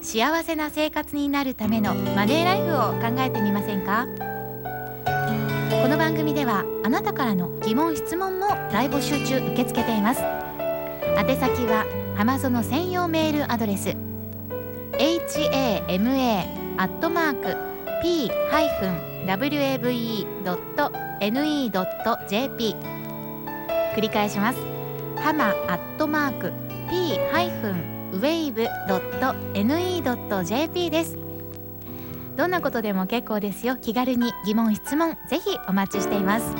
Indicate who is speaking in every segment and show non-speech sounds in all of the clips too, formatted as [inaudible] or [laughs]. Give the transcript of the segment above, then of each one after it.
Speaker 1: 幸せな生活になるためのマネーライフを考えてみませんか？この番組ではあなたからの疑問質問も大募集中受け付けています。宛先は Amazon 専用メールアドレス hama アットマーク p-wave.ne.jp 繰り返します。ハマアットマーク p-wave.ne.jp です。どんなことでも結構ですよ。気軽に疑問質問ぜひお待ちしています。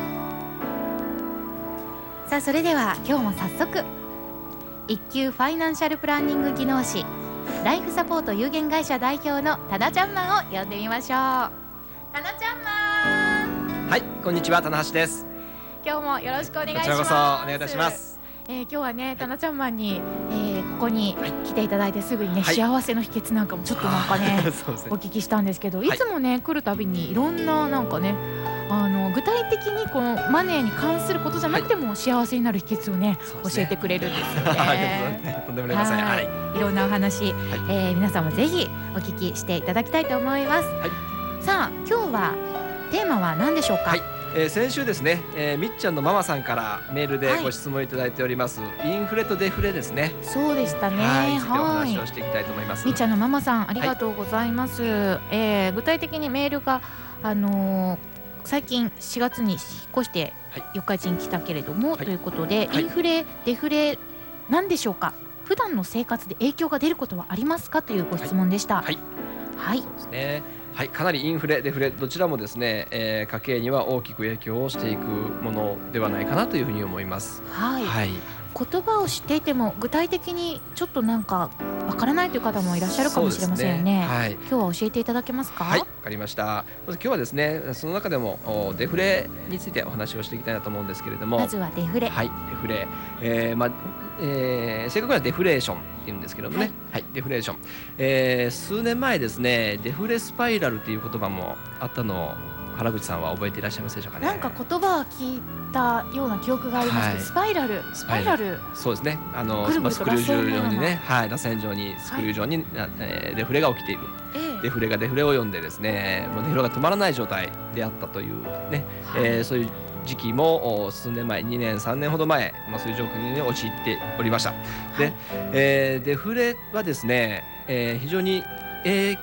Speaker 1: さあそれでは今日も早速一級ファイナンシャルプランニング技能士ライフサポート有限会社代表のタナちゃんマンを呼んでみましょう。タナちゃんマン
Speaker 2: はいこんにちは棚橋です。
Speaker 1: 今日もよろしくお願いします。
Speaker 2: こちらこそお願いいたします。
Speaker 1: えー、今日はね、タナちゃんマンに、えー、ここに来ていただいてすぐにね、
Speaker 2: はい。
Speaker 1: 幸せの秘訣なんかもちょっとなんかね [laughs]
Speaker 2: ね。
Speaker 1: お聞きしたんですけど、
Speaker 2: い。
Speaker 1: いつもね来るたびにいろんななんかねあの具体的にこのマネーに関することじゃなくても幸せになる秘訣をね
Speaker 2: そうですね。
Speaker 1: 教えてくれるんですよね。[laughs]
Speaker 2: がとうございます。とんでもありませんはい。
Speaker 1: いろんなお話、えー皆さんもぜひお聞きしていただきたいと思います。さあ今日はテーマは何でしょうか？
Speaker 2: はいえー先週ですね、えーみっちゃんのママさんからメールで
Speaker 1: はい。
Speaker 2: ご質問いただいております、インフレとデフレですね。
Speaker 1: そうでしたね。
Speaker 2: はい。お
Speaker 1: はい。
Speaker 2: 話をしていきたいと思います。
Speaker 1: みーちゃんのママさんありがとうございます、えー具体的にメールがあのー最近4月に引っ越して
Speaker 2: はい。
Speaker 1: 四日市に来たけれども、
Speaker 2: はい。
Speaker 1: ということで、
Speaker 2: はい。
Speaker 1: インフレデフレなんでしょうか？普段の生活で影響が出ることはありますか？というご質問でした。
Speaker 2: はい。
Speaker 1: はい。
Speaker 2: そうですねはいかなりインフレデフレどちらもですね、えー家計には大きく影響をしていくものではないかなというふうに思います。
Speaker 1: はい、
Speaker 2: はい。
Speaker 1: 言葉を知っていても具体的にちょっとなんかわからないという方もいらっしゃるかもしれませんよね。
Speaker 2: そうですはい。
Speaker 1: 今日は教えていただけますか？
Speaker 2: はい、わかりました。まず今日はですね、その中でもおデフレについてお話をしていきたいなと思うんですけれども、
Speaker 1: まずはデフレ、
Speaker 2: はい、デフレ、えーまあえー正確にはデフレーションって言うんですけどもね、はい、デフレーション、えー数年前ですね、デフレスパイラルという言葉もあったのを原口さんは覚えていらっしゃいますでしょうかね？
Speaker 1: なんか言葉は聞いたような記憶がありますけど、
Speaker 2: はい
Speaker 1: スパイラルスパイラル
Speaker 2: そうですね。あのまあスクリュー状にね、はい、螺旋状にスクリュー状に、なえーデフレが起きている。
Speaker 1: ええ
Speaker 2: デフレがデフレを読んでですね、もうデフレが止まらない状態であったというね、
Speaker 1: はい
Speaker 2: えーそういう時期もお数年前2年3年ほど前、まあ、そういう状況に陥っておりました。で、えーデフレはですね、えー非常に、えー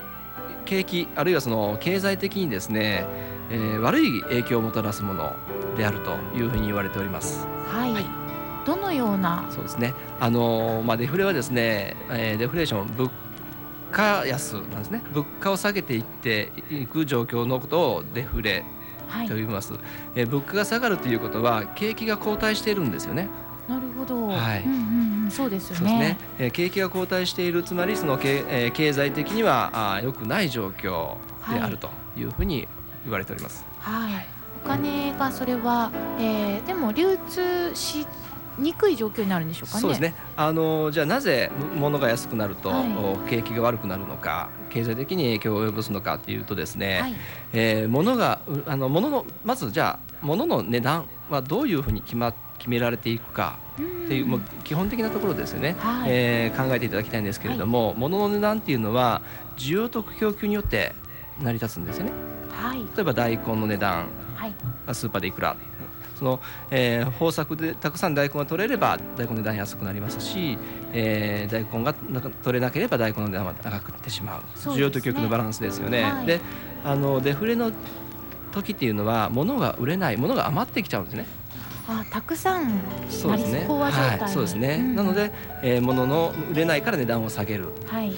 Speaker 2: 景気あるいはその経済的にですね、えー悪い影響をもたらすものであるというふうに言われております。
Speaker 1: はい、
Speaker 2: はい
Speaker 1: どのような？
Speaker 2: そうですね。あのーまあデフレはですね、えーデフレーション物価安なんですね。物価を下げていっていく状況のことをデフレ
Speaker 1: はい
Speaker 2: と言います。えー物価が下がるということは景気が後退しているんですよね。
Speaker 1: なるほど、
Speaker 2: はい
Speaker 1: うんうんうんそうですよね
Speaker 2: そうですね。えー景気が後退しているつまりその経,、えー経済的にはあー良くない状況であるというふうに言われております。
Speaker 1: はい、お金がそれは、えーでも流通しにくい状況になるんでしょうかね。
Speaker 2: そうですね。あのじゃあなぜ物が安くなると、
Speaker 1: はい。
Speaker 2: お景気が悪くなるのか、経済的に影響を及ぼすのかっていうとですね、
Speaker 1: はい。
Speaker 2: えー物がうあの物のまずじゃあ物の値段はどういうふうに決ま決められていくかっていう、
Speaker 1: ん。
Speaker 2: もう基本的なところですよね、
Speaker 1: はい。
Speaker 2: えー考えていただきたいんですけれども、物の値段っていうのは需要と供給によって成り立つんですよね
Speaker 1: はい。
Speaker 2: 例えば大根の値段。
Speaker 1: はい。
Speaker 2: がスーパーでいくら。その、えー豊作でたくさん大根が取れれば大根の値段安くなりますし、えー大根が取れなければ大根の値段は高くなってしまう。
Speaker 1: ね。
Speaker 2: 需要と供給のバランスですよね。
Speaker 1: はい。
Speaker 2: であのデフレの時っていうのは物が売れない物が余ってきちゃうんですね。
Speaker 1: あたくさん
Speaker 2: そうですね。はい、そうですね。
Speaker 1: ん。
Speaker 2: なので、えー物の売れないから値段を下げる。
Speaker 1: はい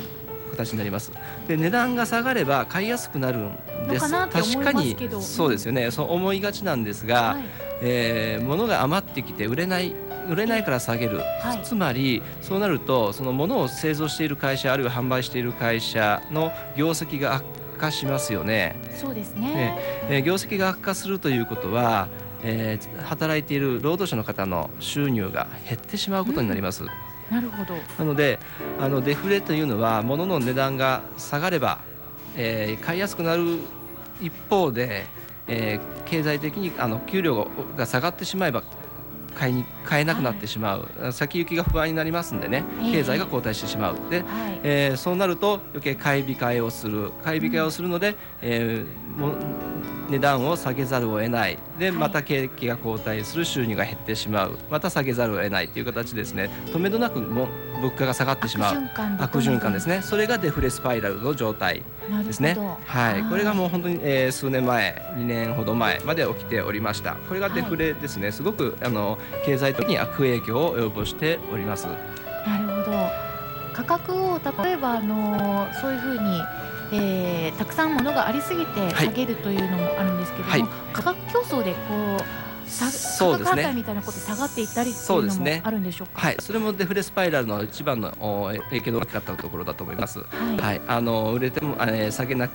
Speaker 2: 形になります。で値段が下がれば買いやすくなるんです。確かにそうですよね。そう思いがちなんですが、
Speaker 1: はい
Speaker 2: えー物が余ってきて売れない売れないから下げる、
Speaker 1: はい
Speaker 2: つまりそうなるとその物を製造している会社あるいは販売している会社の業績が悪化しますよね。
Speaker 1: そうです
Speaker 2: ね
Speaker 1: ね。
Speaker 2: えー業績が悪化するということは、えー働いている労働者の方の収入が減ってしまうことになります。
Speaker 1: なるほど。
Speaker 2: なのであのデフレというのは物の値段が下がれば、えー買いやすくなる一方で、えー経済的にあの給料が下がってしまえば買いに買えなくなってしまう、先行きが不安になりますんでね
Speaker 1: ええ
Speaker 2: 経済が後退してしまう。で
Speaker 1: はい。
Speaker 2: えーそうなると余計買い控えをする買い控えをするので、えーも値段を下げざるを得ない。で
Speaker 1: はい。
Speaker 2: また景気が後退する収入が減ってしまう。また下げざるを得ないという形ですね。止めどなくも物価が下がってしまう。
Speaker 1: 悪循環で
Speaker 2: すね。それがデフレスパイラルの状態ですね。はい。これがもう本当に、えー数年前2年ほど前まで起きておりました。これがデフレですね、すごくあの経済的に悪影響を及ぼしております。
Speaker 1: なるほど。価格を例えばあのそういうふうに、えーたくさんものがありすぎて
Speaker 2: はい
Speaker 1: 下げるというのもあるんですけども、
Speaker 2: はい
Speaker 1: 価格競争でこうさ
Speaker 2: そうですね
Speaker 1: みたいなことで下がっていったりっていうのも
Speaker 2: そうですね
Speaker 1: あるんでしょうか？
Speaker 2: はい、それもデフレスパイラルの一番のお影響の大きかったところだと思います。
Speaker 1: はい。
Speaker 2: はい、あの売れても、えー下げな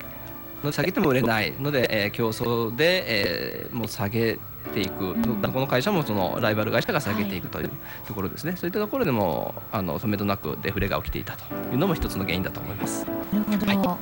Speaker 2: 下げても売れないので、えー競争で、えーもう下げていく、
Speaker 1: ん。
Speaker 2: この会社もそのライバル会社が下げていくというところですね、そういったところでもあの止めどなくデフレが起きていたというのも一つの原因だと思います。
Speaker 1: なるほど、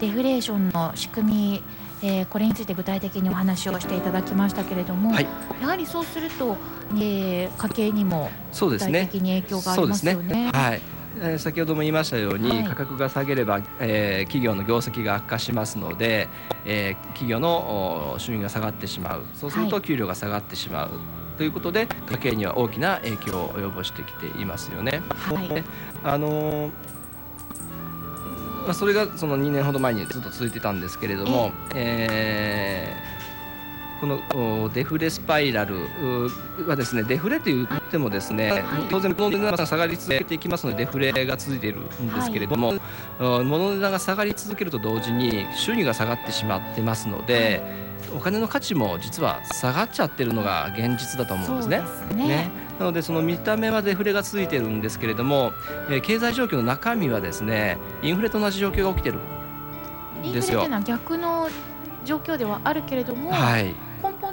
Speaker 1: デフレーションの仕組み、えーこれについて具体的にお話をしていただきましたけれども、
Speaker 2: はい。
Speaker 1: やはりそうすると、えー家計にも具体的に影響がありますよ
Speaker 2: そう
Speaker 1: ね。
Speaker 2: はいえー先ほども言いましたように、
Speaker 1: はい。
Speaker 2: 価格が下げれば、えー企業の業績が悪化しますので、えー企業のお収入が下がってしまう。そうする
Speaker 1: はい。
Speaker 2: と給料が下がってしまう、ということで家計には大きな影響を及ぼしてきていますよね。
Speaker 1: はい。
Speaker 2: であのーまあ、それがその2年ほど前にずっと続いてたんですけれども、えーこのおデフレスパイラルうはですねデフレと言ってもですね、
Speaker 1: はい。
Speaker 2: 当然物の値段が下がり続けていきますのでデフレが続いているんですけれども、うん物の値段が下がり続けると同時に収入が下がってしまってますので、お金の価値も実は下がっちゃってるのが現実だと思うんですね。なのでその見た目はデフレが続いてるんですけれども、えー経済状況の中身はですねインフレと同じ状況が起きてる
Speaker 1: インフレ
Speaker 2: んですよ
Speaker 1: というの。は逆の状況ではあるけれども、
Speaker 2: はい、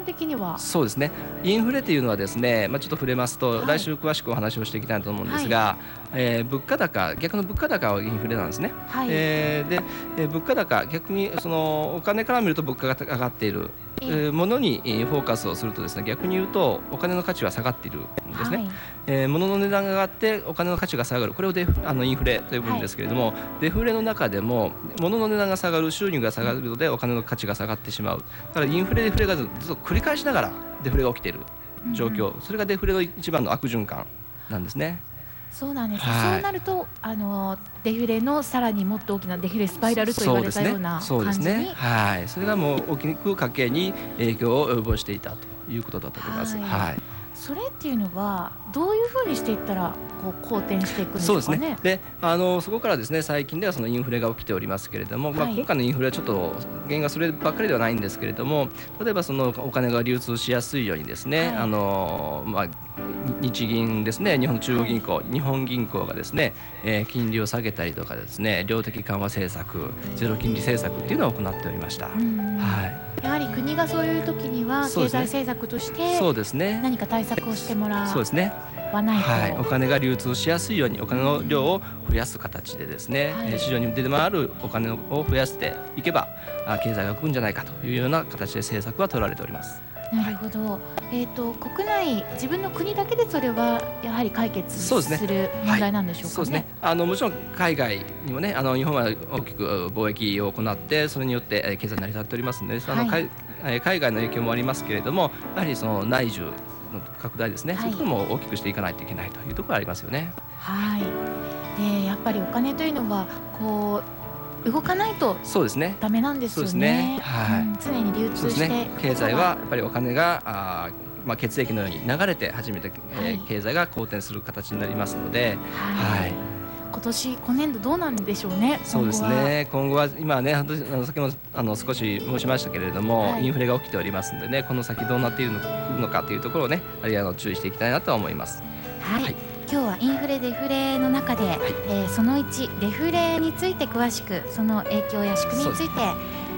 Speaker 1: 的には？
Speaker 2: そうですね。インフレというのはですね、まあちょっと触れますと、
Speaker 1: はい
Speaker 2: 来週詳しくお話をしていきたいと思うんですが、えー物価高逆の物価高はインフレなんですね。
Speaker 1: はい、
Speaker 2: えーで、えー物価高逆にそのお金から見ると物価が上がっている。えーものにえーフォーカスをするとですね逆に言うとお金の価値は下がっているんですね、
Speaker 1: はい。
Speaker 2: えー物の値段が上がってお金の価値が下がる。これをデフあのインフレと呼ぶんですけれども、デフレの中でも物の値段が下がる収入が下がるのでお金の価値が下がってしまう。だからインフレデフレがずっと繰り返しながらデフレが起きている状況、それがデフレの一番の悪循環なんですね。
Speaker 1: そうなんです、
Speaker 2: はい。
Speaker 1: そうなるとあのデフレのさらにもっと大きなデフレスパイラルと言われたような
Speaker 2: そうですね。
Speaker 1: 感じに、
Speaker 2: はい、それがもう大きく家計に影響を及ぼしていたということだと思います。
Speaker 1: はい。
Speaker 2: はい。
Speaker 1: それっていうのはどういうふうにしていったらこう好転していくんでし
Speaker 2: そうです
Speaker 1: かね。
Speaker 2: ね。で、あのそこからですね、最近ではそのインフレが起きておりますけれども、まあ
Speaker 1: はい
Speaker 2: 今回のインフレはちょっと原因がそればっかりではないんですけれども、例えばそのお金が流通しやすいようにですね、
Speaker 1: はい。
Speaker 2: あのまあ日銀ですね、日本の中央銀行、日本銀行がですね、えー金利を下げたりとかですね、量的緩和政策、ゼロ金利政策っていうのを行っておりました。
Speaker 1: うん
Speaker 2: はい。
Speaker 1: やはり国がそういう時には経済政策として
Speaker 2: そうですね。
Speaker 1: 何か対策をしてもら
Speaker 2: そうですね。はい、お金が流通しやすいようにお金の量を増やす形でですね、
Speaker 1: はい
Speaker 2: えー市場に出回るお金を増やしていけばあ経済が動くんじゃないかというような形で政策は取られております。
Speaker 1: なるほど、えっ、と国内自分の国だけでそれはやはり解決
Speaker 2: す
Speaker 1: る問題なんでしょうかね？
Speaker 2: そうですね。あのもちろん海外にもね、あの日本は大きく貿易を行ってそれによってえー経済成り立っておりますので、その
Speaker 1: はい
Speaker 2: 海えー海外の影響もありますけれども、やはりその内需の拡大ですね、
Speaker 1: はい
Speaker 2: そういうところも大きくしていかないといけないというところがありますよね。
Speaker 1: はい。でやっぱりお金というのはこう動かないと
Speaker 2: そうですね。
Speaker 1: ダメなんですよね。
Speaker 2: はい
Speaker 1: うん常に流通して、
Speaker 2: ね。経済はやっぱりお金があーまあ血液のように流れて初めて、えー
Speaker 1: はい
Speaker 2: 経済が好転する形になりますので、
Speaker 1: はい。
Speaker 2: はい。
Speaker 1: 今年今年度どうなんでしょうね。
Speaker 2: そうです
Speaker 1: 今後は。
Speaker 2: ね。今後は今ね、あの先もあの少し申しましたけれども、
Speaker 1: はい
Speaker 2: インフレが起きておりますのでね、この先どうなっているののかというところをね、あるいはあの注意していきたいなとは思います。
Speaker 1: はい、
Speaker 2: はい
Speaker 1: 今日はインフレデフレの中で、えーその1デフレについて詳しくその影響や仕組みについて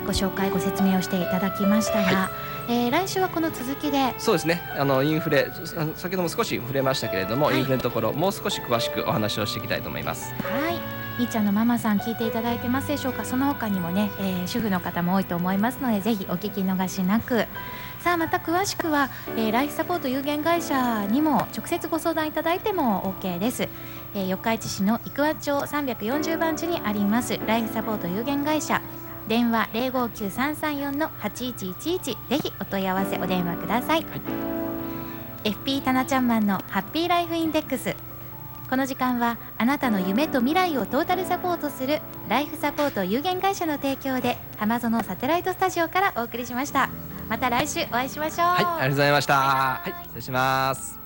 Speaker 1: ご紹介ご説明をしていただきましたが、えー来週はこの続きで
Speaker 2: そうですね。あのインフレ先ほども少し触れましたけれども、
Speaker 1: はい。
Speaker 2: インフレのところもう少し詳しくお話をしていきたいと思います。
Speaker 1: はい。みーちゃんのママさん聞いていただいてますでしょうか？その他にもね、えー主婦の方も多いと思いますのでぜひお聞き逃しなくさあまた詳しくは、えーライフサポート有限会社にも直接ご相談いただいても OK です、えー四日市市の生和町340番地にありますライフサポート有限会社。電話059334の8111ぜひお問い合わせお電話ください、FP タナちゃんマンのハッピーライフインデックスこの時間はあなたの夢と未来をトータルサポートするライフサポート有限会社の提供で浜園サテライトスタジオからお送りしましたまた来週お会いしましょう。
Speaker 2: はいありがとうございました。はい失礼します。